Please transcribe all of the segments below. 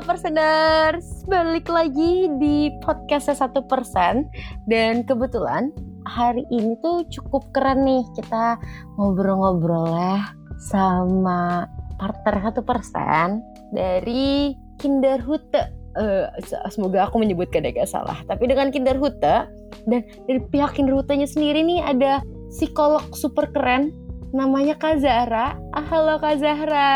Perseners, balik lagi di podcastnya satu persen dan kebetulan hari ini tuh cukup keren nih kita ngobrol-ngobrol ya sama partner satu persen dari Kinderhute. Uh, semoga aku menyebutkan agak salah. Tapi dengan Kinderhute dan dari pihak Kinderhutenya sendiri nih ada psikolog super keren namanya Kak Zahra. Ah, halo Kak Zahra.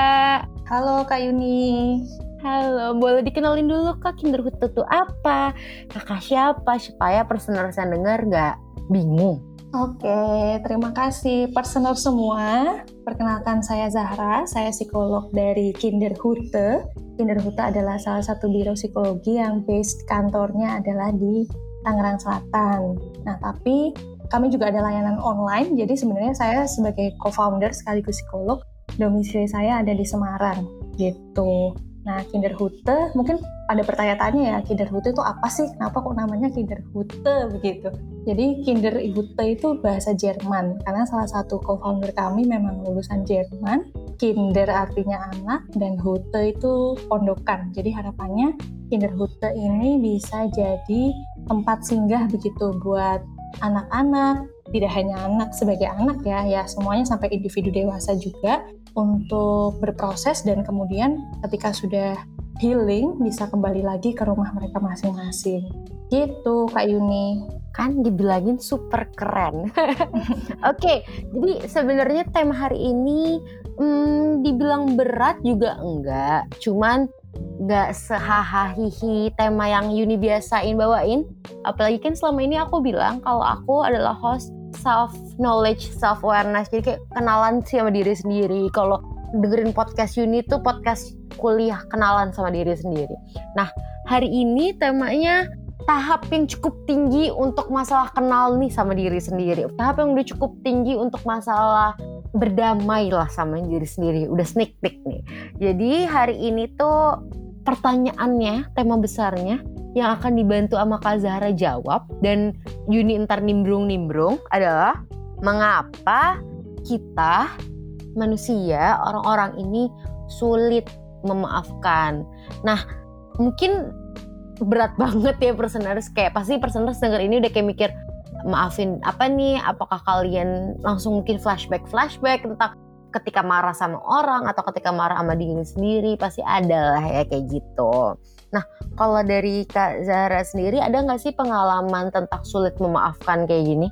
Halo Kak Yuni. Halo, boleh dikenalin dulu Kak Kinderhood itu apa? Kakak siapa? Supaya personal saya dengar nggak bingung. Oke, terima kasih personal semua. Perkenalkan saya Zahra, saya psikolog dari Kinderhute. Kinderhute adalah salah satu biro psikologi yang based kantornya adalah di Tangerang Selatan. Nah, tapi kami juga ada layanan online, jadi sebenarnya saya sebagai co-founder sekaligus psikolog, domisili saya ada di Semarang, gitu. Nah, Kinderhute, mungkin ada pertanyaannya ya, Kinderhute itu apa sih? Kenapa kok namanya Kinderhute begitu? Jadi Kinderhute itu bahasa Jerman, karena salah satu co-founder kami memang lulusan Jerman. Kinder artinya anak, dan Hute itu pondokan. Jadi harapannya Kinderhute ini bisa jadi tempat singgah begitu buat anak-anak, tidak hanya anak sebagai anak ya, ya semuanya sampai individu dewasa juga untuk berproses dan kemudian ketika sudah healing bisa kembali lagi ke rumah mereka masing-masing. Gitu Kak Yuni. Kan dibilangin super keren. Oke, okay, jadi sebenarnya tema hari ini hmm, dibilang berat juga enggak. Cuman nggak sehahahihi tema yang Yuni biasain bawain. Apalagi kan selama ini aku bilang kalau aku adalah host self knowledge, self awareness. Jadi kayak kenalan sih sama diri sendiri. Kalau dengerin podcast Uni tuh podcast kuliah kenalan sama diri sendiri. Nah, hari ini temanya tahap yang cukup tinggi untuk masalah kenal nih sama diri sendiri. Tahap yang udah cukup tinggi untuk masalah berdamai lah sama diri sendiri. Udah sneak peek nih. Jadi hari ini tuh pertanyaannya, tema besarnya yang akan dibantu sama Kak Zahra jawab dan Yuni ntar nimbrung-nimbrung adalah mengapa kita manusia orang-orang ini sulit memaafkan. Nah, mungkin berat banget ya personers kayak pasti personers denger ini udah kayak mikir maafin apa nih apakah kalian langsung mungkin flashback flashback tentang ketika marah sama orang atau ketika marah sama diri sendiri pasti ada lah ya kayak gitu. Nah, kalau dari Kak Zahra sendiri ada nggak sih pengalaman tentang sulit memaafkan kayak gini?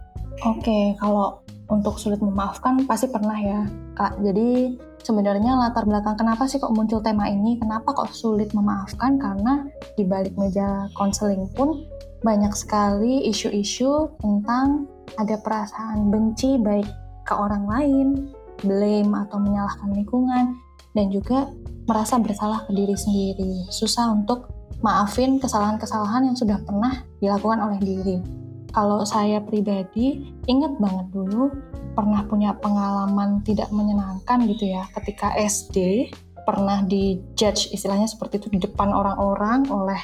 Oke, kalau untuk sulit memaafkan pasti pernah ya, Kak. Jadi sebenarnya latar belakang kenapa sih kok muncul tema ini? Kenapa kok sulit memaafkan? Karena di balik meja konseling pun banyak sekali isu-isu tentang ada perasaan benci baik ke orang lain, blame atau menyalahkan lingkungan, dan juga merasa bersalah ke diri sendiri. Susah untuk maafin kesalahan-kesalahan yang sudah pernah dilakukan oleh diri. Kalau saya pribadi ingat banget dulu pernah punya pengalaman tidak menyenangkan gitu ya ketika SD pernah dijudge istilahnya seperti itu di depan orang-orang oleh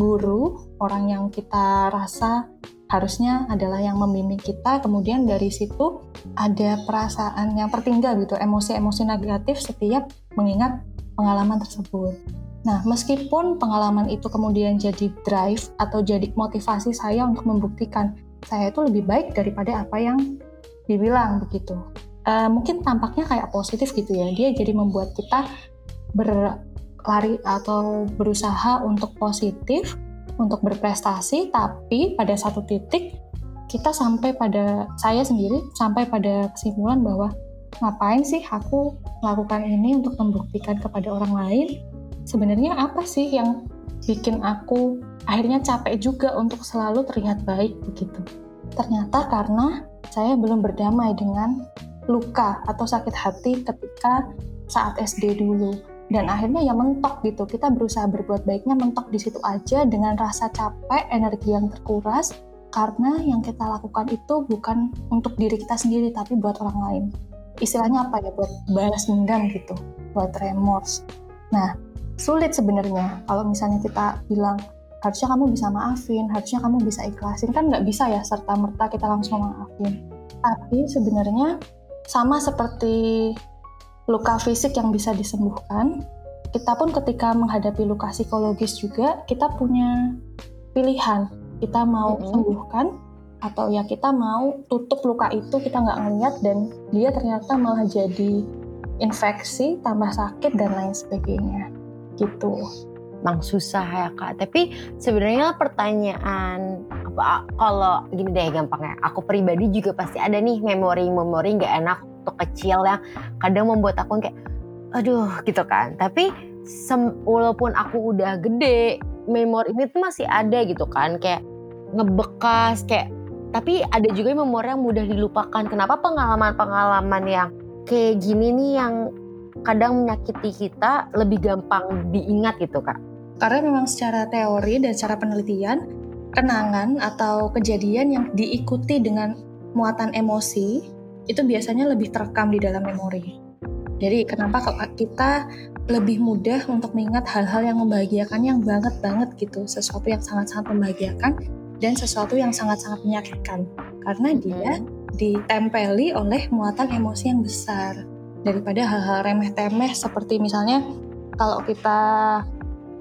guru orang yang kita rasa harusnya adalah yang membimbing kita kemudian dari situ ada perasaan yang tertinggal gitu emosi-emosi negatif setiap mengingat pengalaman tersebut Nah, meskipun pengalaman itu kemudian jadi drive atau jadi motivasi saya untuk membuktikan saya itu lebih baik daripada apa yang dibilang begitu. Uh, mungkin tampaknya kayak positif gitu ya. Dia jadi membuat kita berlari atau berusaha untuk positif, untuk berprestasi, tapi pada satu titik kita sampai pada saya sendiri sampai pada kesimpulan bahwa ngapain sih aku melakukan ini untuk membuktikan kepada orang lain sebenarnya apa sih yang bikin aku akhirnya capek juga untuk selalu terlihat baik begitu. Ternyata karena saya belum berdamai dengan luka atau sakit hati ketika saat SD dulu. Dan akhirnya ya mentok gitu. Kita berusaha berbuat baiknya mentok di situ aja dengan rasa capek, energi yang terkuras, karena yang kita lakukan itu bukan untuk diri kita sendiri tapi buat orang lain. Istilahnya apa ya? Buat balas dendam gitu, buat remorse. Nah, sulit sebenarnya kalau misalnya kita bilang harusnya kamu bisa maafin, harusnya kamu bisa ikhlasin kan nggak bisa ya serta merta kita langsung maafin. Tapi sebenarnya sama seperti luka fisik yang bisa disembuhkan, kita pun ketika menghadapi luka psikologis juga kita punya pilihan. Kita mau mm -hmm. sembuhkan atau ya kita mau tutup luka itu kita nggak ngeliat dan dia ternyata malah jadi infeksi, tambah sakit dan lain sebagainya. Gitu. Bang susah ya kak. Tapi sebenarnya pertanyaan apa kalau gini deh gampangnya. Aku pribadi juga pasti ada nih memori-memori nggak enak waktu kecil yang kadang membuat aku kayak aduh gitu kan. Tapi walaupun aku udah gede, memori ini tuh masih ada gitu kan kayak ngebekas kayak tapi ada juga memori yang mudah dilupakan. Kenapa pengalaman-pengalaman yang kayak gini nih yang kadang menyakiti kita lebih gampang diingat gitu kak? Karena memang secara teori dan secara penelitian, kenangan atau kejadian yang diikuti dengan muatan emosi itu biasanya lebih terekam di dalam memori. Jadi kenapa kita lebih mudah untuk mengingat hal-hal yang membahagiakan yang banget banget gitu, sesuatu yang sangat-sangat membahagiakan dan sesuatu yang sangat-sangat menyakitkan. Karena dia ditempeli oleh muatan emosi yang besar. Daripada hal-hal remeh-temeh seperti misalnya kalau kita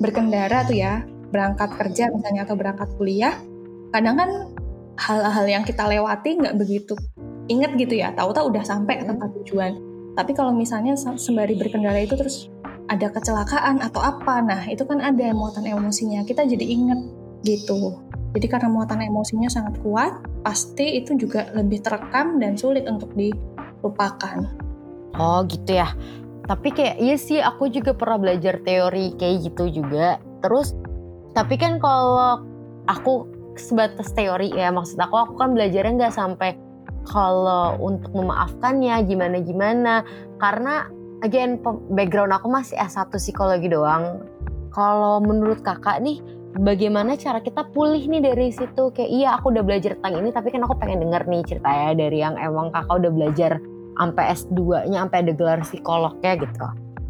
berkendara tuh ya berangkat kerja misalnya atau berangkat kuliah kadang kan hal-hal yang kita lewati nggak begitu inget gitu ya tahu-tahu udah sampai ke tempat tujuan. Tapi kalau misalnya sembari berkendara itu terus ada kecelakaan atau apa nah itu kan ada muatan emosinya kita jadi inget gitu. Jadi karena muatan emosinya sangat kuat pasti itu juga lebih terekam dan sulit untuk dilupakan. Oh gitu ya. Tapi kayak iya sih aku juga pernah belajar teori kayak gitu juga. Terus tapi kan kalau aku sebatas teori ya maksud aku aku kan belajarnya nggak sampai kalau untuk memaafkannya gimana gimana karena again background aku masih S1 psikologi doang kalau menurut kakak nih bagaimana cara kita pulih nih dari situ kayak iya aku udah belajar tentang ini tapi kan aku pengen denger nih ceritanya dari yang emang kakak udah belajar sampai S2-nya sampai ada gelar psikolognya gitu.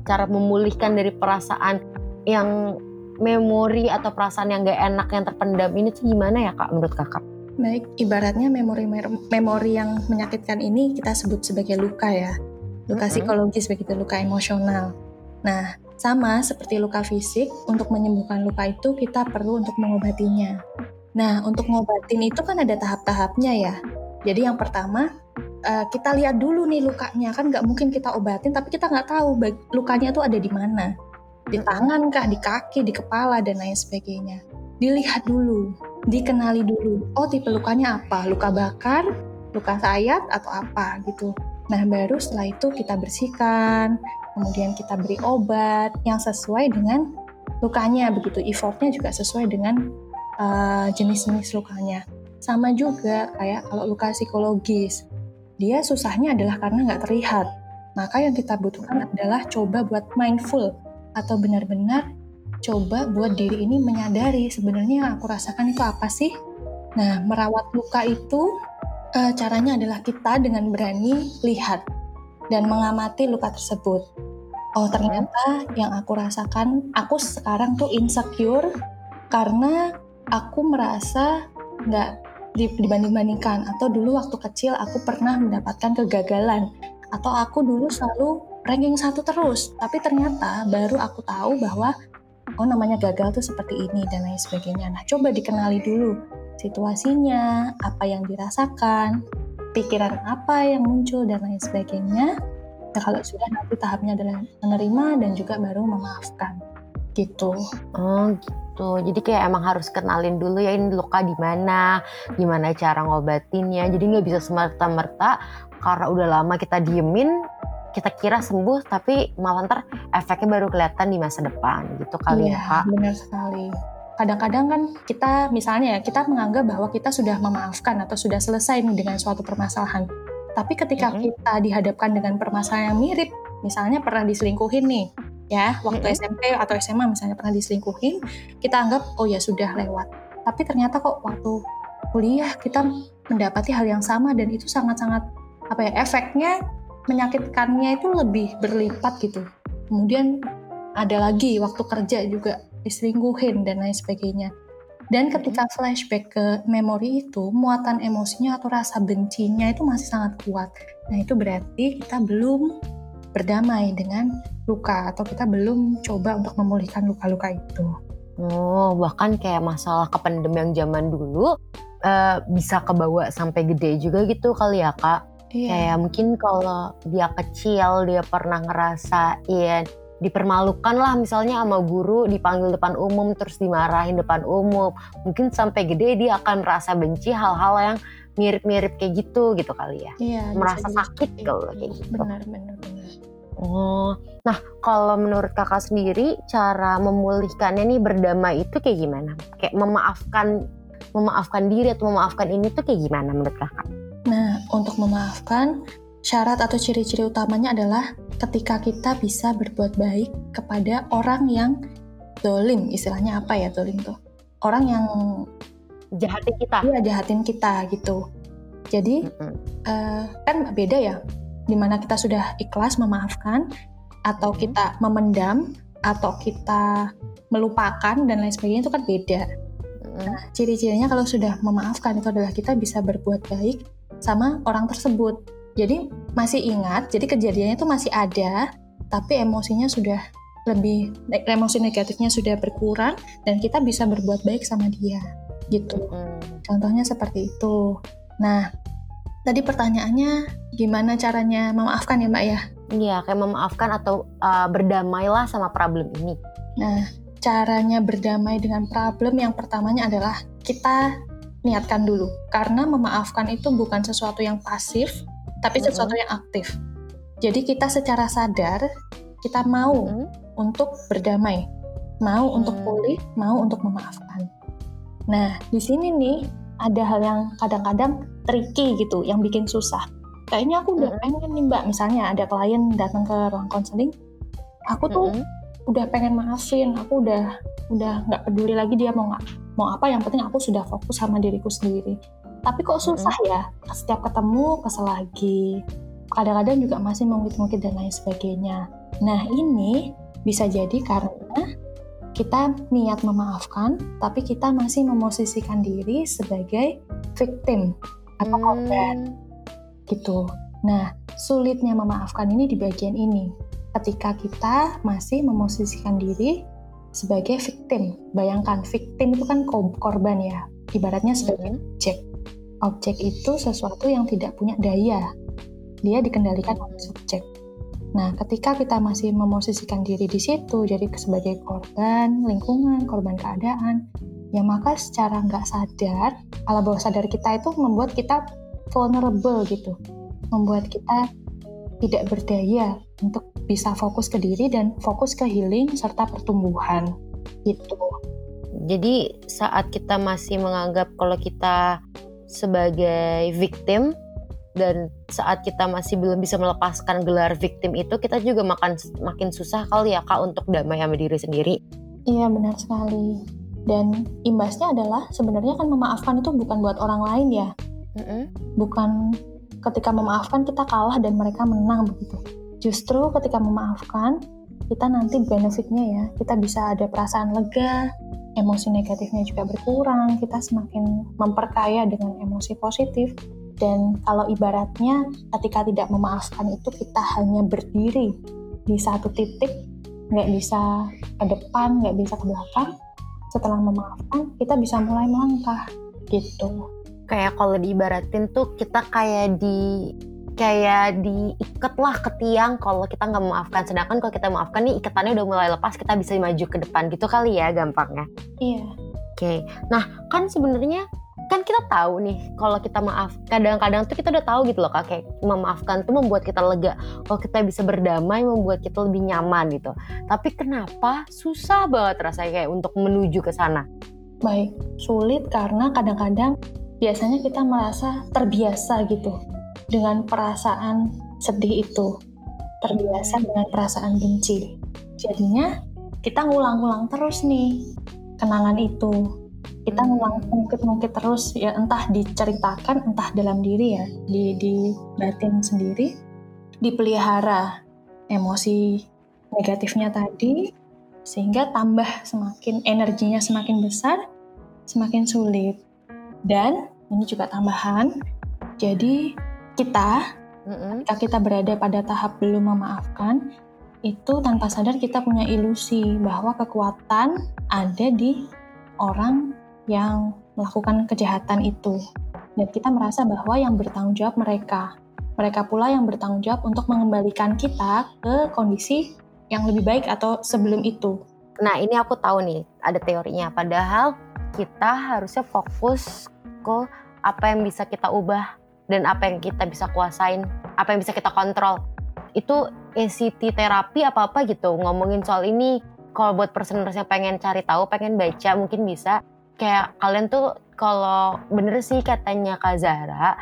Cara memulihkan dari perasaan yang memori atau perasaan yang gak enak yang terpendam ini tuh gimana ya kak menurut kakak? Baik, ibaratnya memori memori yang menyakitkan ini kita sebut sebagai luka ya. Luka mm -hmm. psikologis begitu, luka emosional. Nah, sama seperti luka fisik, untuk menyembuhkan luka itu kita perlu untuk mengobatinya. Nah, untuk ngobatin itu kan ada tahap-tahapnya ya. Jadi yang pertama uh, kita lihat dulu nih lukanya kan nggak mungkin kita obatin tapi kita nggak tahu lukanya tuh ada di mana di tangan kah di kaki di kepala dan lain sebagainya dilihat dulu dikenali dulu. Oh tipe lukanya apa? Luka bakar luka sayat atau apa gitu. Nah baru setelah itu kita bersihkan kemudian kita beri obat yang sesuai dengan lukanya begitu. Effortnya juga sesuai dengan uh, jenis-jenis lukanya. Sama juga kayak kalau luka psikologis dia susahnya adalah karena nggak terlihat. Maka yang kita butuhkan adalah coba buat mindful atau benar-benar coba buat diri ini menyadari sebenarnya yang aku rasakan itu apa sih. Nah, merawat luka itu e, caranya adalah kita dengan berani lihat dan mengamati luka tersebut. Oh, ternyata yang aku rasakan, aku sekarang tuh insecure karena aku merasa nggak dibanding-bandingkan atau dulu waktu kecil aku pernah mendapatkan kegagalan atau aku dulu selalu ranking satu terus tapi ternyata baru aku tahu bahwa oh namanya gagal tuh seperti ini dan lain sebagainya nah coba dikenali dulu situasinya apa yang dirasakan pikiran apa yang muncul dan lain sebagainya nah kalau sudah nanti tahapnya adalah menerima dan juga baru memaafkan gitu oh gitu. Jadi kayak emang harus kenalin dulu ya ini luka di mana, gimana cara ngobatinnya. Jadi nggak bisa semerta-merta karena udah lama kita diemin, kita kira sembuh tapi malah ntar efeknya baru kelihatan di masa depan gitu kali iya, ya kak. Benar sekali. kadang-kadang kan kita misalnya ya kita menganggap bahwa kita sudah memaafkan atau sudah selesai nih dengan suatu permasalahan. Tapi ketika Mhm. kita dihadapkan dengan permasalahan yang mirip, misalnya pernah diselingkuhin nih, ya waktu Mhm. SMP atau SMA misalnya pernah diselingkuhin, kita anggap oh ya sudah lewat. Tapi ternyata kok waktu kuliah kita mendapati hal yang sama dan itu sangat-sangat apa ya efeknya menyakitkannya itu lebih berlipat gitu. Kemudian ada lagi waktu kerja juga diselingkuhin dan lain sebagainya. Dan ketika flashback ke memori itu, muatan emosinya atau rasa bencinya itu masih sangat kuat. Nah, itu berarti kita belum berdamai dengan luka atau kita belum coba untuk memulihkan luka-luka itu. Oh, bahkan kayak masalah kependem yang zaman dulu eh, bisa kebawa sampai gede juga gitu kali ya kak. Iya. Kayak mungkin kalau dia kecil dia pernah ngerasain dipermalukan lah misalnya sama guru dipanggil depan umum terus dimarahin depan umum. Mungkin sampai gede dia akan merasa benci hal-hal yang mirip-mirip kayak gitu gitu kali ya. Iya, Merasa sakit kalau kayak gitu. Benar, benar, benar. Oh, nah kalau menurut kakak sendiri cara memulihkannya nih berdamai itu kayak gimana? Kayak memaafkan memaafkan diri atau memaafkan ini tuh kayak gimana menurut kakak? Nah, untuk memaafkan, syarat atau ciri-ciri utamanya adalah ketika kita bisa berbuat baik kepada orang yang dolim. Istilahnya apa ya dolim tuh? Orang yang Jahatin kita. dia jahatin kita gitu. Jadi Mm-mm. eh, kan beda ya, di mana kita sudah ikhlas memaafkan, atau kita memendam, atau kita melupakan dan lain sebagainya itu kan beda. Mm-mm. Ciri-cirinya kalau sudah memaafkan itu adalah kita bisa berbuat baik sama orang tersebut. Jadi masih ingat, jadi kejadiannya itu masih ada, tapi emosinya sudah lebih emosi negatifnya sudah berkurang dan kita bisa berbuat baik sama dia gitu. Contohnya seperti itu. Nah, tadi pertanyaannya gimana caranya memaafkan ya Mbak ya? Iya, kayak memaafkan atau uh, berdamailah sama problem ini. Nah, caranya berdamai dengan problem yang pertamanya adalah kita niatkan dulu. Karena memaafkan itu bukan sesuatu yang pasif, tapi Mm-mm. sesuatu yang aktif. Jadi kita secara sadar, kita mau Mm. untuk berdamai, mau untuk Hmm. pulih, mau untuk memaafkan. Nah, di sini nih ada hal yang kadang-kadang tricky gitu, yang bikin susah. Kayaknya aku udah pengen nih mbak, misalnya ada klien datang ke ruang konseling, aku tuh. Udah pengen maafin, aku udah udah nggak peduli lagi dia mau nggak mau apa, yang penting aku sudah fokus sama diriku sendiri. Tapi kok susah ya, setiap ketemu kesel lagi, kadang-kadang juga masih mengungkit-ungkit dan lain sebagainya. Nah ini bisa jadi karena kita niat memaafkan, tapi kita masih memosisikan diri sebagai victim atau korban Hmm. gitu. Nah, sulitnya memaafkan ini di bagian ini. Ketika kita masih memosisikan diri sebagai victim. Bayangkan, victim itu kan ko- korban ya. Ibaratnya sebagai Mm-mm. objek. Objek itu sesuatu yang tidak punya daya. Dia dikendalikan oleh subjek. Nah, ketika kita masih memosisikan diri di situ, jadi sebagai korban lingkungan, korban keadaan, ya maka secara nggak sadar, alam bawah sadar kita itu membuat kita vulnerable gitu, membuat kita tidak berdaya untuk bisa fokus ke diri dan fokus ke healing serta pertumbuhan gitu. Jadi saat kita masih menganggap kalau kita sebagai victim dan saat kita masih belum bisa melepaskan gelar victim itu kita juga makan makin susah kali ya kak untuk damai sama diri sendiri. Iya benar sekali. Dan imbasnya adalah sebenarnya kan memaafkan itu bukan buat orang lain ya, Mm-mm. bukan ketika memaafkan kita kalah dan mereka menang begitu. Justru ketika memaafkan kita nanti benefitnya ya, kita bisa ada perasaan lega, emosi negatifnya juga berkurang, kita semakin memperkaya dengan emosi positif. Dan kalau ibaratnya ketika tidak memaafkan itu kita hanya berdiri di satu titik, nggak bisa ke depan, nggak bisa ke belakang. Setelah memaafkan, kita bisa mulai melangkah gitu. Kayak kalau diibaratin tuh kita kayak di kayak diikat lah ke tiang kalau kita nggak memaafkan. Sedangkan kalau kita maafkan nih ikatannya udah mulai lepas kita bisa maju ke depan gitu kali ya gampangnya. Iya. Oke, nah kan sebenarnya kan kita tahu nih kalau kita maaf kadang-kadang tuh kita udah tahu gitu loh kak kayak memaafkan tuh membuat kita lega kalau kita bisa berdamai membuat kita lebih nyaman gitu tapi kenapa susah banget rasanya kayak untuk menuju ke sana baik sulit karena kadang-kadang biasanya kita merasa terbiasa gitu dengan perasaan sedih itu. Terbiasa dengan perasaan benci. Jadinya kita ngulang-ngulang terus nih kenangan itu. Kita ngulang mungkin-mungkin terus ya entah diceritakan entah dalam diri ya di di batin sendiri dipelihara emosi negatifnya tadi sehingga tambah semakin energinya semakin besar semakin sulit dan ini juga tambahan jadi kita ketika kita berada pada tahap belum memaafkan itu tanpa sadar kita punya ilusi bahwa kekuatan ada di orang yang melakukan kejahatan itu. Dan kita merasa bahwa yang bertanggung jawab mereka. Mereka pula yang bertanggung jawab untuk mengembalikan kita ke kondisi yang lebih baik atau sebelum itu. Nah ini aku tahu nih ada teorinya. Padahal kita harusnya fokus ke apa yang bisa kita ubah dan apa yang kita bisa kuasain, apa yang bisa kita kontrol. Itu ACT terapi apa-apa gitu ngomongin soal ini. Kalau buat personers yang pengen cari tahu, pengen baca mungkin bisa kayak kalian tuh kalau bener sih katanya Kak Zara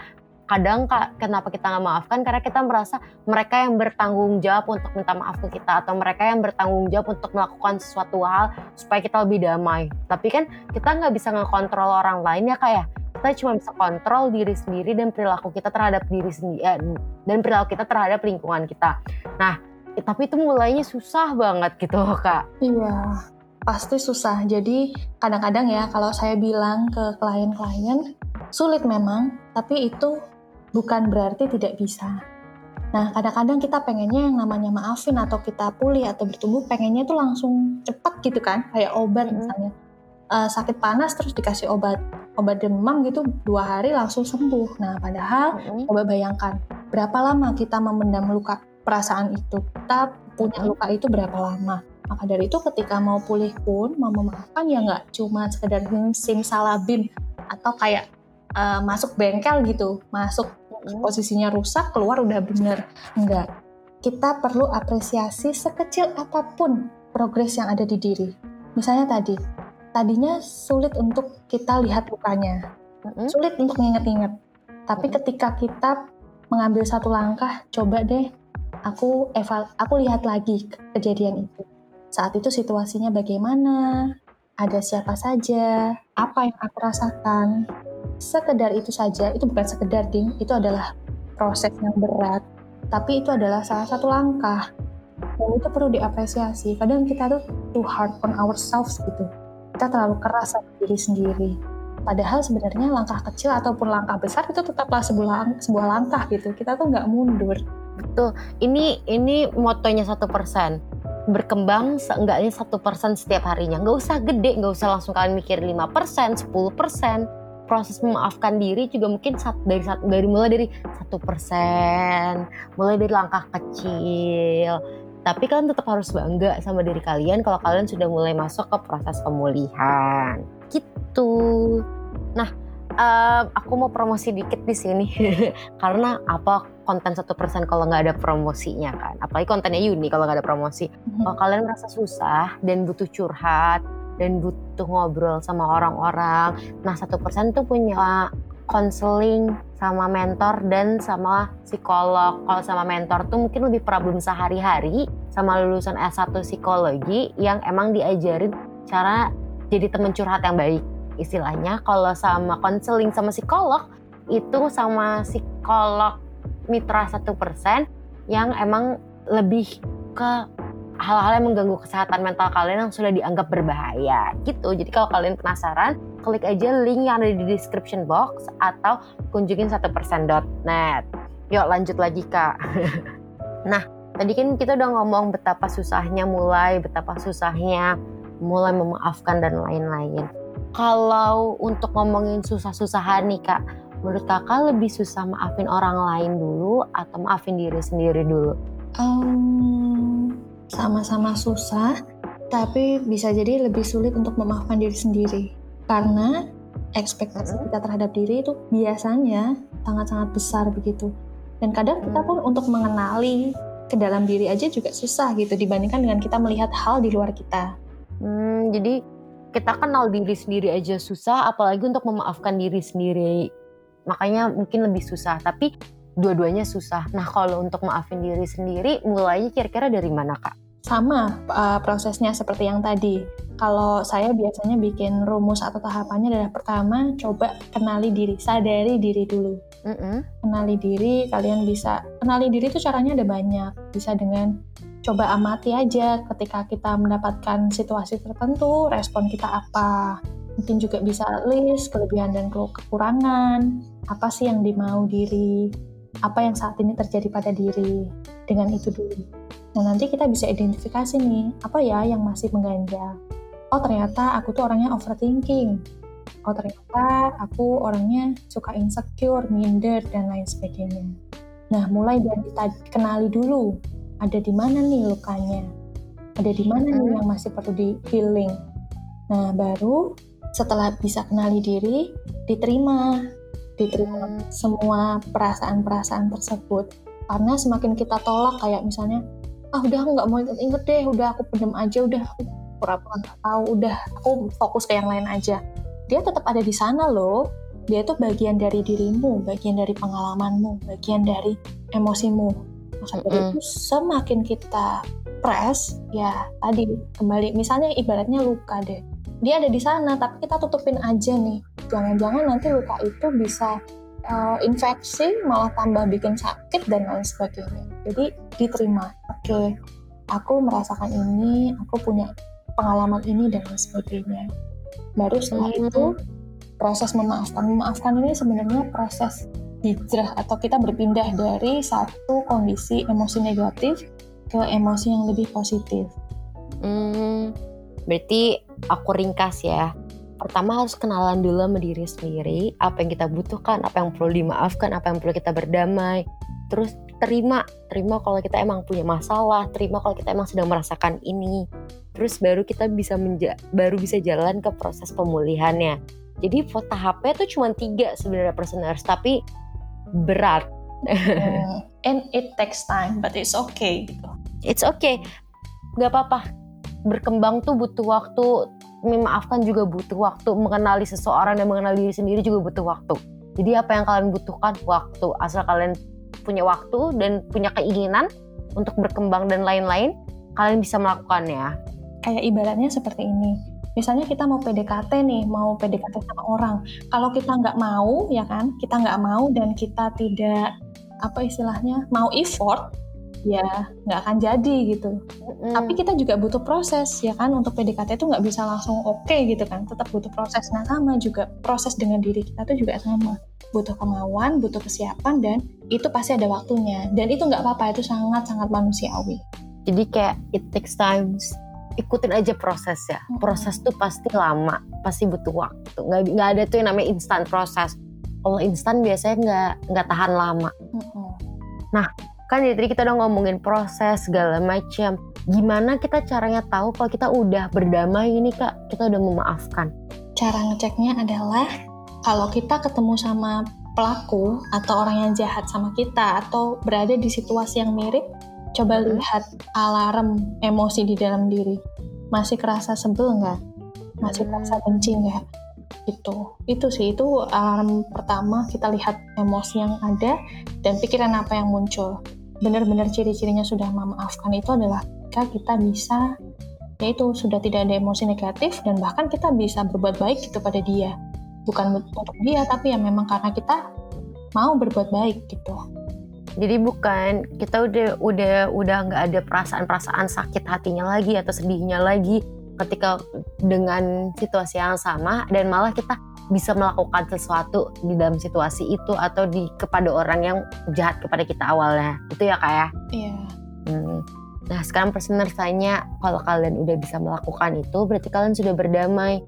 kadang kenapa kita nggak maafkan? Karena kita merasa mereka yang bertanggung jawab untuk minta maaf ke kita atau mereka yang bertanggung jawab untuk melakukan sesuatu hal supaya kita lebih damai. Tapi kan kita nggak bisa ngekontrol orang lain ya kak ya. Kita cuma bisa kontrol diri sendiri dan perilaku kita terhadap diri sendiri eh, dan perilaku kita terhadap lingkungan kita. Nah tapi itu mulainya susah banget gitu kak. Iya pasti susah. Jadi kadang-kadang ya kalau saya bilang ke klien-klien sulit memang, tapi itu bukan berarti tidak bisa. Nah kadang-kadang kita pengennya yang namanya maafin atau kita pulih atau bertumbuh pengennya itu langsung cepat gitu kan, kayak obat misalnya. Uh, sakit panas terus dikasih obat obat demam gitu dua hari langsung sembuh. Nah padahal mm-hmm. coba bayangkan berapa lama kita memendam luka perasaan itu, kita punya luka itu berapa lama maka dari itu ketika mau pulih pun mau memaafkan ya nggak cuma sekedar sim salabim atau kayak uh, masuk bengkel gitu, masuk posisinya rusak keluar udah bener enggak. Kita perlu apresiasi sekecil apa pun progres yang ada di diri. Misalnya tadi, tadinya sulit untuk kita lihat lukanya, sulit untuk mengingat-ingat. Tapi ketika kita mengambil satu langkah, coba deh aku eval, aku lihat lagi kejadian itu saat itu situasinya bagaimana, ada siapa saja, apa yang aku rasakan. Sekedar itu saja, itu bukan sekedar ding, itu adalah proses yang berat, tapi itu adalah salah satu langkah. Dan itu perlu diapresiasi. Kadang kita tuh too hard on ourselves gitu. Kita terlalu keras sama diri sendiri. Padahal sebenarnya langkah kecil ataupun langkah besar itu tetaplah sebuah, sebuah langkah gitu. Kita tuh nggak mundur. Betul. Ini ini motonya satu persen berkembang seenggaknya satu persen setiap harinya. Nggak usah gede, nggak usah langsung kalian mikir 5 persen, 10 persen. Proses memaafkan diri juga mungkin dari dari mulai dari satu persen, mulai dari langkah kecil. Tapi kalian tetap harus bangga sama diri kalian kalau kalian sudah mulai masuk ke proses pemulihan. Gitu. Nah, uh, aku mau promosi dikit di sini karena apa konten satu persen kalau nggak ada promosinya kan apalagi kontennya Yuni kalau nggak ada promosi mm-hmm. kalau kalian merasa susah dan butuh curhat dan butuh ngobrol sama orang-orang nah satu persen tuh punya konseling sama mentor dan sama psikolog. Kalau sama mentor tuh mungkin lebih problem sehari-hari sama lulusan S1 psikologi yang emang diajarin cara jadi teman curhat yang baik istilahnya kalau sama konseling sama psikolog itu sama psikolog mitra satu persen yang emang lebih ke hal-hal yang mengganggu kesehatan mental kalian yang sudah dianggap berbahaya gitu. Jadi kalau kalian penasaran, klik aja link yang ada di description box atau kunjungin satu persen.net. Yuk lanjut lagi kak. nah tadi kan kita udah ngomong betapa susahnya mulai, betapa susahnya mulai memaafkan dan lain-lain kalau untuk ngomongin susah-susahan nih kak, menurut kakak lebih susah maafin orang lain dulu atau maafin diri sendiri dulu? Um, sama-sama susah, tapi bisa jadi lebih sulit untuk memaafkan diri sendiri. Karena ekspektasi kita terhadap diri itu biasanya sangat-sangat besar begitu. Dan kadang kita pun untuk mengenali ke dalam diri aja juga susah gitu dibandingkan dengan kita melihat hal di luar kita. Hmm, jadi kita kenal diri sendiri aja susah, apalagi untuk memaafkan diri sendiri. Makanya mungkin lebih susah, tapi dua-duanya susah. Nah, kalau untuk maafin diri sendiri, mulainya kira-kira dari mana, Kak? Sama uh, prosesnya seperti yang tadi. Kalau saya biasanya bikin rumus atau tahapannya adalah pertama, coba kenali diri, sadari diri dulu. Mm -mm. Kenali diri, kalian bisa kenali diri itu caranya ada banyak. Bisa dengan coba amati aja ketika kita mendapatkan situasi tertentu, respon kita apa. Mungkin juga bisa list kelebihan dan kekurangan, apa sih yang dimau diri, apa yang saat ini terjadi pada diri. Dengan itu dulu. Nah, nanti kita bisa identifikasi nih, apa ya yang masih mengganjal. Oh, ternyata aku tuh orangnya overthinking. Oh, ternyata aku orangnya suka insecure, minder, dan lain sebagainya. Nah, mulai dari kita kenali dulu, ada di mana nih lukanya, ada di mana nih yang masih perlu di healing. Nah, baru setelah bisa kenali diri, diterima, diterima semua perasaan-perasaan tersebut. Karena semakin kita tolak kayak misalnya, ah udah aku nggak mau inget-inget deh, udah aku pendem aja, udah aku pura-pura nggak tahu, udah aku fokus ke yang lain aja. Dia tetap ada di sana loh. Dia itu bagian dari dirimu, bagian dari pengalamanmu, bagian dari emosimu. Maka dari itu semakin kita press, ya tadi kembali misalnya ibaratnya luka deh. Dia ada di sana, tapi kita tutupin aja nih. Jangan-jangan nanti luka itu bisa uh, infeksi, malah tambah bikin sakit dan lain sebagainya. Jadi diterima. Oke, okay, aku merasakan ini, aku punya pengalaman ini dan lain sebagainya. Baru setelah Hmm. itu proses memaafkan. Memaafkan ini sebenarnya proses hijrah atau kita berpindah dari satu kondisi emosi negatif ke emosi yang lebih positif. Hmm, berarti aku ringkas ya. Pertama harus kenalan dulu sama diri sendiri, apa yang kita butuhkan, apa yang perlu dimaafkan, apa yang perlu kita berdamai. Terus terima, terima kalau kita emang punya masalah, terima kalau kita emang sedang merasakan ini. Terus baru kita bisa menja baru bisa jalan ke proses pemulihannya. Jadi tahapnya tuh cuma tiga sebenarnya personers, tapi berat. Hmm, and it takes time, but it's okay gitu. It's okay, nggak apa-apa. Berkembang tuh butuh waktu, memaafkan juga butuh waktu, mengenali seseorang dan mengenali diri sendiri juga butuh waktu. Jadi apa yang kalian butuhkan waktu, asal kalian punya waktu dan punya keinginan untuk berkembang dan lain-lain, kalian bisa melakukannya. Kayak ibaratnya seperti ini. Misalnya kita mau PDKT nih, mau PDKT sama orang. Kalau kita nggak mau, ya kan, kita nggak mau dan kita tidak apa istilahnya mau effort, ya nggak akan jadi gitu. Mm. Tapi kita juga butuh proses ya kan untuk PDKT itu nggak bisa langsung oke gitu kan, tetap butuh proses. Nah sama juga proses dengan diri kita tuh juga sama, butuh kemauan, butuh kesiapan dan itu pasti ada waktunya. Dan itu nggak apa-apa, itu sangat sangat manusiawi. Jadi kayak it takes time. Ikutin aja proses ya. Mm-mm. Proses tuh pasti lama, pasti butuh waktu. Nggak, nggak ada tuh yang namanya instant proses. Kalau instan biasanya nggak nggak tahan lama. Mm-mm. Kan dari tadi kita udah ngomongin proses segala macam gimana kita caranya tahu kalau kita udah berdamai ini kak kita udah memaafkan Cara ngeceknya adalah kalau kita ketemu sama pelaku atau orang yang jahat sama kita atau berada di situasi yang mirip, coba lihat alarm emosi di dalam diri. Masih kerasa sebel nggak? Masih Hmm. kerasa benci nggak? Itu, itu sih itu alarm pertama kita lihat emosi yang ada dan pikiran apa yang muncul. Benar-benar ciri-cirinya sudah memaafkan itu adalah ketika kita bisa yaitu sudah tidak ada emosi negatif dan bahkan kita bisa berbuat baik gitu pada dia. Bukan untuk dia tapi ya memang karena kita mau berbuat baik gitu. Jadi bukan kita udah udah udah nggak ada perasaan-perasaan sakit hatinya lagi atau sedihnya lagi ketika dengan situasi yang sama dan malah kita bisa melakukan sesuatu di dalam situasi itu atau di kepada orang yang jahat kepada kita awalnya itu ya kayak iya Hmm. Nah sekarang personer tanya kalau kalian udah bisa melakukan itu berarti kalian sudah berdamai.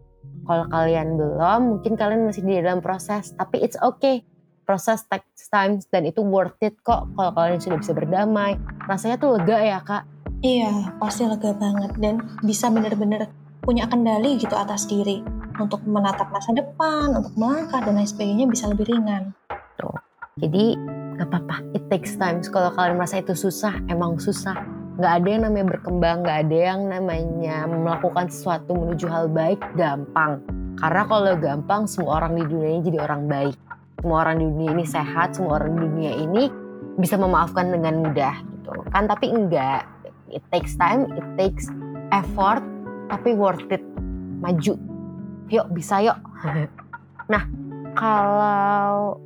Kalau kalian belum mungkin kalian masih di dalam proses tapi it's okay. Proses takes time dan itu worth it kok kalau kalian sudah bisa berdamai. Rasanya tuh lega ya kak. Iya pasti lega banget dan bisa bener-bener punya kendali gitu atas diri untuk menatap masa depan, untuk melangkah dan lain sebagainya bisa lebih ringan. Tuh. Jadi nggak apa-apa, it takes time. Kalau kalian merasa itu susah, emang susah. Nggak ada yang namanya berkembang, nggak ada yang namanya melakukan sesuatu menuju hal baik gampang. Karena kalau gampang, semua orang di dunia ini jadi orang baik. Semua orang di dunia ini sehat, semua orang di dunia ini bisa memaafkan dengan mudah gitu. Kan tapi enggak. It takes time, it takes effort, tapi worth it. Maju. Yuk, bisa yuk. nah, kalau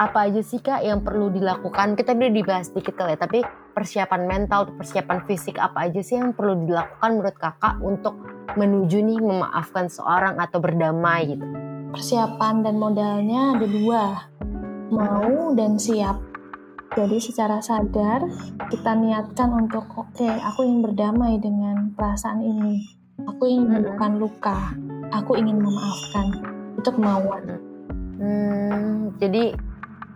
apa aja sih kak yang perlu dilakukan? Kita udah dibahas dikit kali ya, tapi persiapan mental, persiapan fisik apa aja sih yang perlu dilakukan menurut kakak untuk menuju nih memaafkan seorang atau berdamai gitu? Persiapan dan modalnya ada dua, mau dan siap. Jadi secara sadar kita niatkan untuk oke, okay, aku ingin berdamai dengan perasaan ini. Aku ingin menemukan luka. Aku ingin memaafkan. Itu kemauan. Hmm, jadi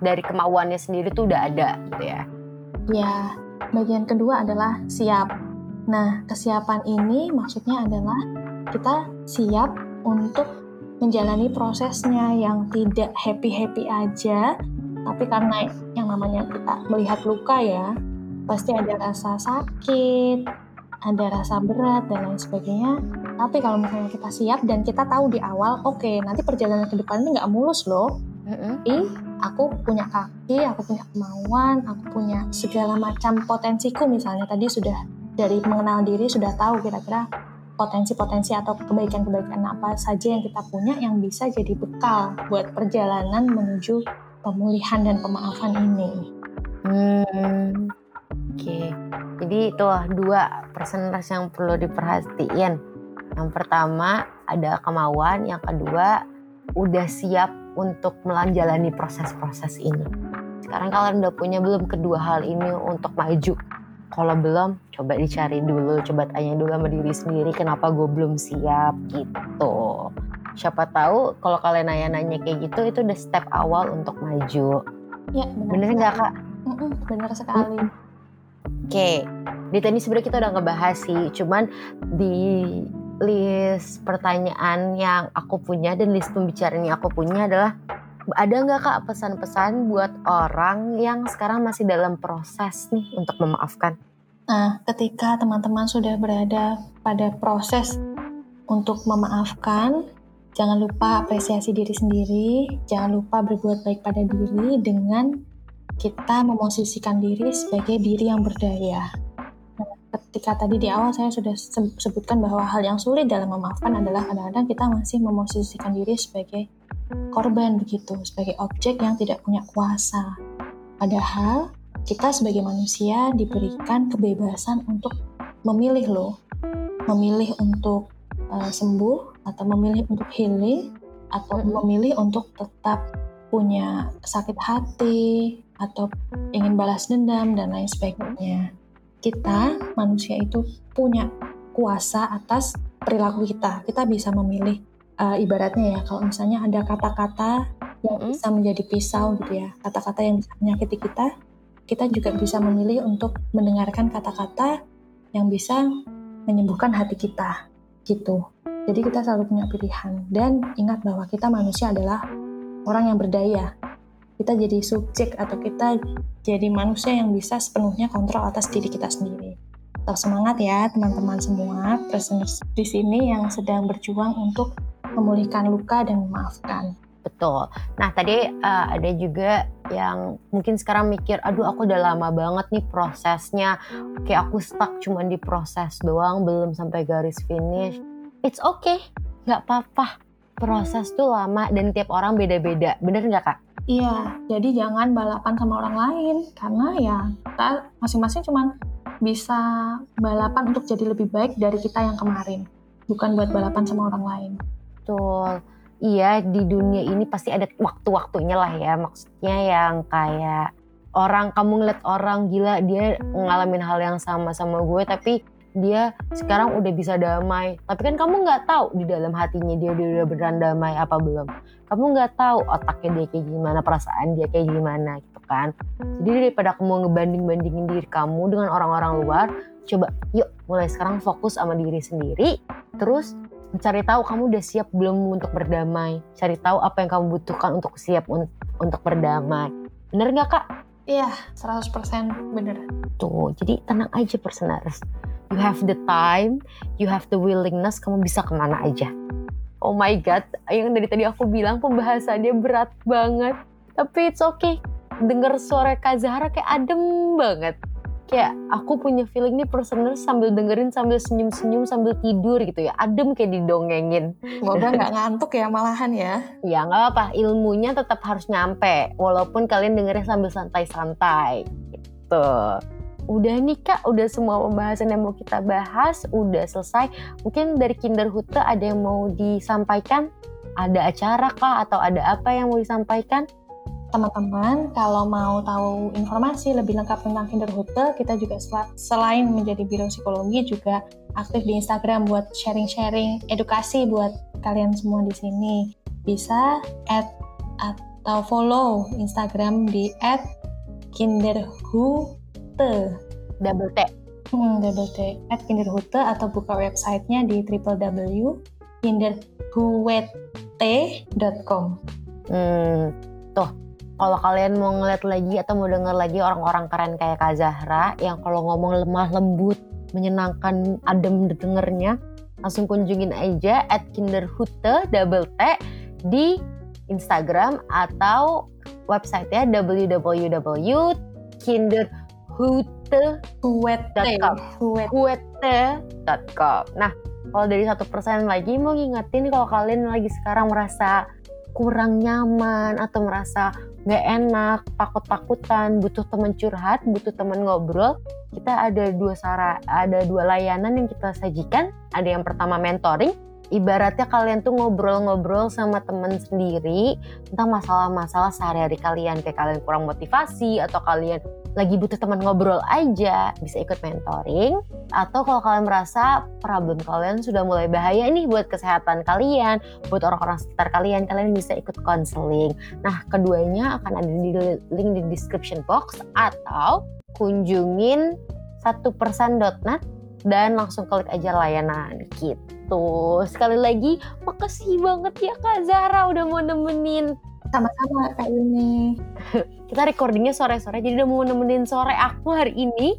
dari kemauannya sendiri tuh udah ada gitu ya? Ya, bagian kedua adalah siap Nah, kesiapan ini maksudnya adalah kita siap untuk menjalani prosesnya yang tidak happy-happy aja, tapi karena yang namanya kita melihat luka ya, pasti ada rasa sakit, ada rasa berat dan lain sebagainya. Tapi kalau misalnya kita siap dan kita tahu di awal, oke okay, nanti perjalanan ke depan ini nggak mulus loh. Tapi aku punya kaki, aku punya kemauan, aku punya segala macam potensiku misalnya tadi sudah dari mengenal diri sudah tahu kira-kira potensi-potensi atau kebaikan-kebaikan apa saja yang kita punya yang bisa jadi bekal buat perjalanan menuju pemulihan dan pemaafan ini. Hmm, oke. Okay. Jadi itu dua persentas yang perlu diperhatiin. Yang pertama ada kemauan, yang kedua udah siap untuk menjalani proses-proses ini. Sekarang kalian udah punya belum kedua hal ini untuk maju? Kalau belum, coba dicari dulu, coba tanya dulu sama diri sendiri kenapa gue belum siap gitu. Siapa tahu kalau kalian nanya-nanya kayak gitu itu udah step awal untuk maju. Ya, bener nggak kak? bener sekali. Oke, okay. di tadi sebenarnya kita udah ngebahas sih, cuman di list pertanyaan yang aku punya dan list pembicaraan yang aku punya adalah ada nggak kak pesan-pesan buat orang yang sekarang masih dalam proses nih untuk memaafkan? Nah, ketika teman-teman sudah berada pada proses untuk memaafkan, jangan lupa apresiasi diri sendiri, jangan lupa berbuat baik pada diri dengan kita memosisikan diri sebagai diri yang berdaya. Nah, ketika tadi di awal saya sudah sebutkan bahwa hal yang sulit dalam memaafkan adalah kadang-kadang kita masih memosisikan diri sebagai korban begitu, sebagai objek yang tidak punya kuasa. Padahal kita sebagai manusia diberikan kebebasan untuk memilih loh, memilih untuk uh, sembuh atau memilih untuk healing atau hmm. memilih untuk tetap punya sakit hati atau ingin balas dendam dan lain sebagainya. Kita manusia itu punya kuasa atas perilaku kita. Kita bisa memilih uh, ibaratnya ya kalau misalnya ada kata-kata yang mm. bisa menjadi pisau gitu ya kata-kata yang bisa menyakiti kita kita juga bisa memilih untuk mendengarkan kata-kata yang bisa menyembuhkan hati kita gitu jadi kita selalu punya pilihan dan ingat bahwa kita manusia adalah orang yang berdaya kita jadi subjek atau kita jadi manusia yang bisa sepenuhnya kontrol atas diri kita sendiri tetap semangat ya teman-teman semua presenters di sini yang sedang berjuang untuk memulihkan luka dan memaafkan. Betul. Nah tadi uh, ada juga yang mungkin sekarang mikir, aduh aku udah lama banget nih prosesnya, kayak aku stuck cuma di proses doang, belum sampai garis finish. It's okay, nggak apa-apa. Proses tuh lama dan tiap orang beda-beda, bener nggak kak? Iya, jadi jangan balapan sama orang lain karena ya kita masing-masing cuma bisa balapan untuk jadi lebih baik dari kita yang kemarin, bukan buat balapan sama orang lain. Betul. Iya, di dunia ini pasti ada waktu-waktunya lah ya. Maksudnya yang kayak orang kamu ngeliat orang gila dia ngalamin hal yang sama sama gue tapi dia sekarang udah bisa damai. Tapi kan kamu nggak tahu di dalam hatinya dia, dia udah beneran damai apa belum. Kamu nggak tahu otaknya dia kayak gimana, perasaan dia kayak gimana gitu kan. Jadi daripada kamu ngebanding-bandingin diri kamu dengan orang-orang luar, coba yuk mulai sekarang fokus sama diri sendiri. Terus Cari tahu kamu udah siap belum untuk berdamai. Cari tahu apa yang kamu butuhkan untuk siap un untuk berdamai. Bener nggak kak? Iya, 100% bener. Tuh, jadi tenang aja personaris. You have the time, you have the willingness, kamu bisa ke mana aja. Oh my god, yang dari tadi aku bilang pembahasannya berat banget. Tapi it's okay. Dengar suara Kak Zahra kayak adem banget. Kayak aku punya feeling nih personal sambil dengerin sambil senyum-senyum sambil tidur gitu ya. Adem kayak didongengin. Semoga nggak ngantuk ya malahan ya. Ya nggak apa ilmunya tetap harus nyampe. Walaupun kalian dengerin sambil santai-santai. Gitu udah nih kak. Udah semua pembahasan yang mau kita bahas udah selesai. Mungkin dari Kinderhute ada yang mau disampaikan? Ada acara kak atau ada apa yang mau disampaikan? Teman-teman kalau mau tahu informasi lebih lengkap tentang Kinderhute, kita juga selain menjadi biro psikologi juga aktif di Instagram buat sharing-sharing edukasi buat kalian semua di sini. Bisa add atau follow Instagram di @kinderhute double T. Hmm, double T at Kinderhute atau buka websitenya di www.kinderhuete.com. Hmm, tuh kalau kalian mau ngeliat lagi atau mau denger lagi orang-orang keren kayak Kak Zahra yang kalau ngomong lemah lembut, menyenangkan, adem dengernya, langsung kunjungin aja at kinderhute double T di Instagram atau websitenya www.kinderhute.com. Nah, kalau dari satu persen lagi mau ngingetin kalau kalian lagi sekarang merasa kurang nyaman atau merasa nggak enak, takut-takutan, butuh teman curhat, butuh teman ngobrol, kita ada dua cara, ada dua layanan yang kita sajikan. Ada yang pertama mentoring, ibaratnya kalian tuh ngobrol-ngobrol sama temen sendiri tentang masalah-masalah sehari-hari kalian, kayak kalian kurang motivasi atau kalian lagi butuh teman ngobrol aja. Bisa ikut mentoring atau kalau kalian merasa problem kalian sudah mulai bahaya nih buat kesehatan kalian buat orang-orang sekitar kalian kalian bisa ikut konseling nah keduanya akan ada di link di description box atau kunjungin satu persen.net dan langsung klik aja layanan gitu sekali lagi makasih banget ya Kak Zara udah mau nemenin sama-sama Kak Yuni. Kita recordingnya sore-sore, jadi udah mau nemenin sore aku hari ini.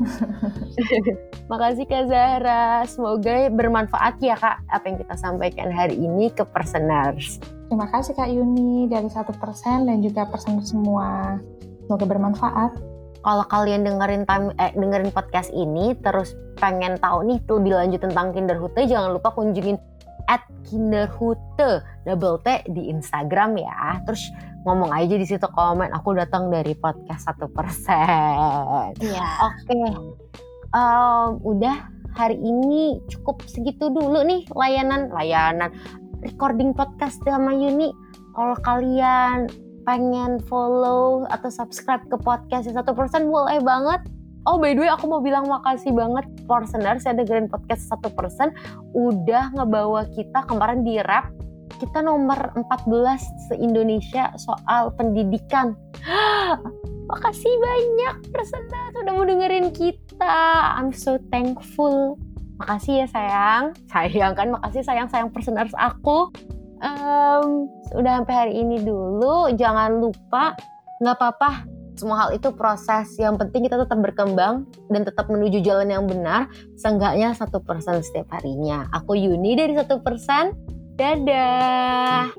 Makasih Kak Zahra. Semoga bermanfaat ya Kak apa yang kita sampaikan hari ini ke personers. Terima kasih Kak Yuni dari satu persen dan juga personer semua. Semoga bermanfaat. Kalau kalian dengerin time, eh, dengerin podcast ini terus pengen tahu nih lebih lanjut tentang Kinderhood, jangan lupa kunjungin at kinderhute double T di Instagram ya. Terus ngomong aja di situ komen aku datang dari podcast satu persen. Iya. Oke. Um, udah hari ini cukup segitu dulu nih layanan layanan recording podcast sama Yuni. Kalau kalian pengen follow atau subscribe ke podcast satu persen boleh banget Oh by the way aku mau bilang makasih banget Porsener saya dengerin podcast satu persen udah ngebawa kita kemarin di rap kita nomor 14 se-Indonesia soal pendidikan. Makasih banyak Porsener udah mau dengerin kita. I'm so thankful. Makasih ya sayang. Sayang kan makasih sayang sayang Porseners aku. Um, udah sampai hari ini dulu. Jangan lupa nggak apa-apa. Semua hal itu proses. Yang penting kita tetap berkembang dan tetap menuju jalan yang benar. Seenggaknya satu persen setiap harinya. Aku Yuni dari satu persen. Dadah